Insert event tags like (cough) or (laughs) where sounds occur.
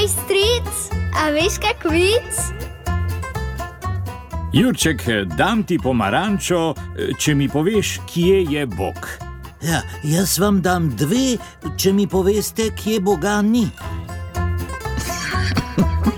Hej, stric, a veš kak vic? Jurček, eh, dam ti pomarančo, eh, če mi poveš, kje je Bog. Ja, jaz vam dam dve, če mi poveste, kje Boga ni. (laughs)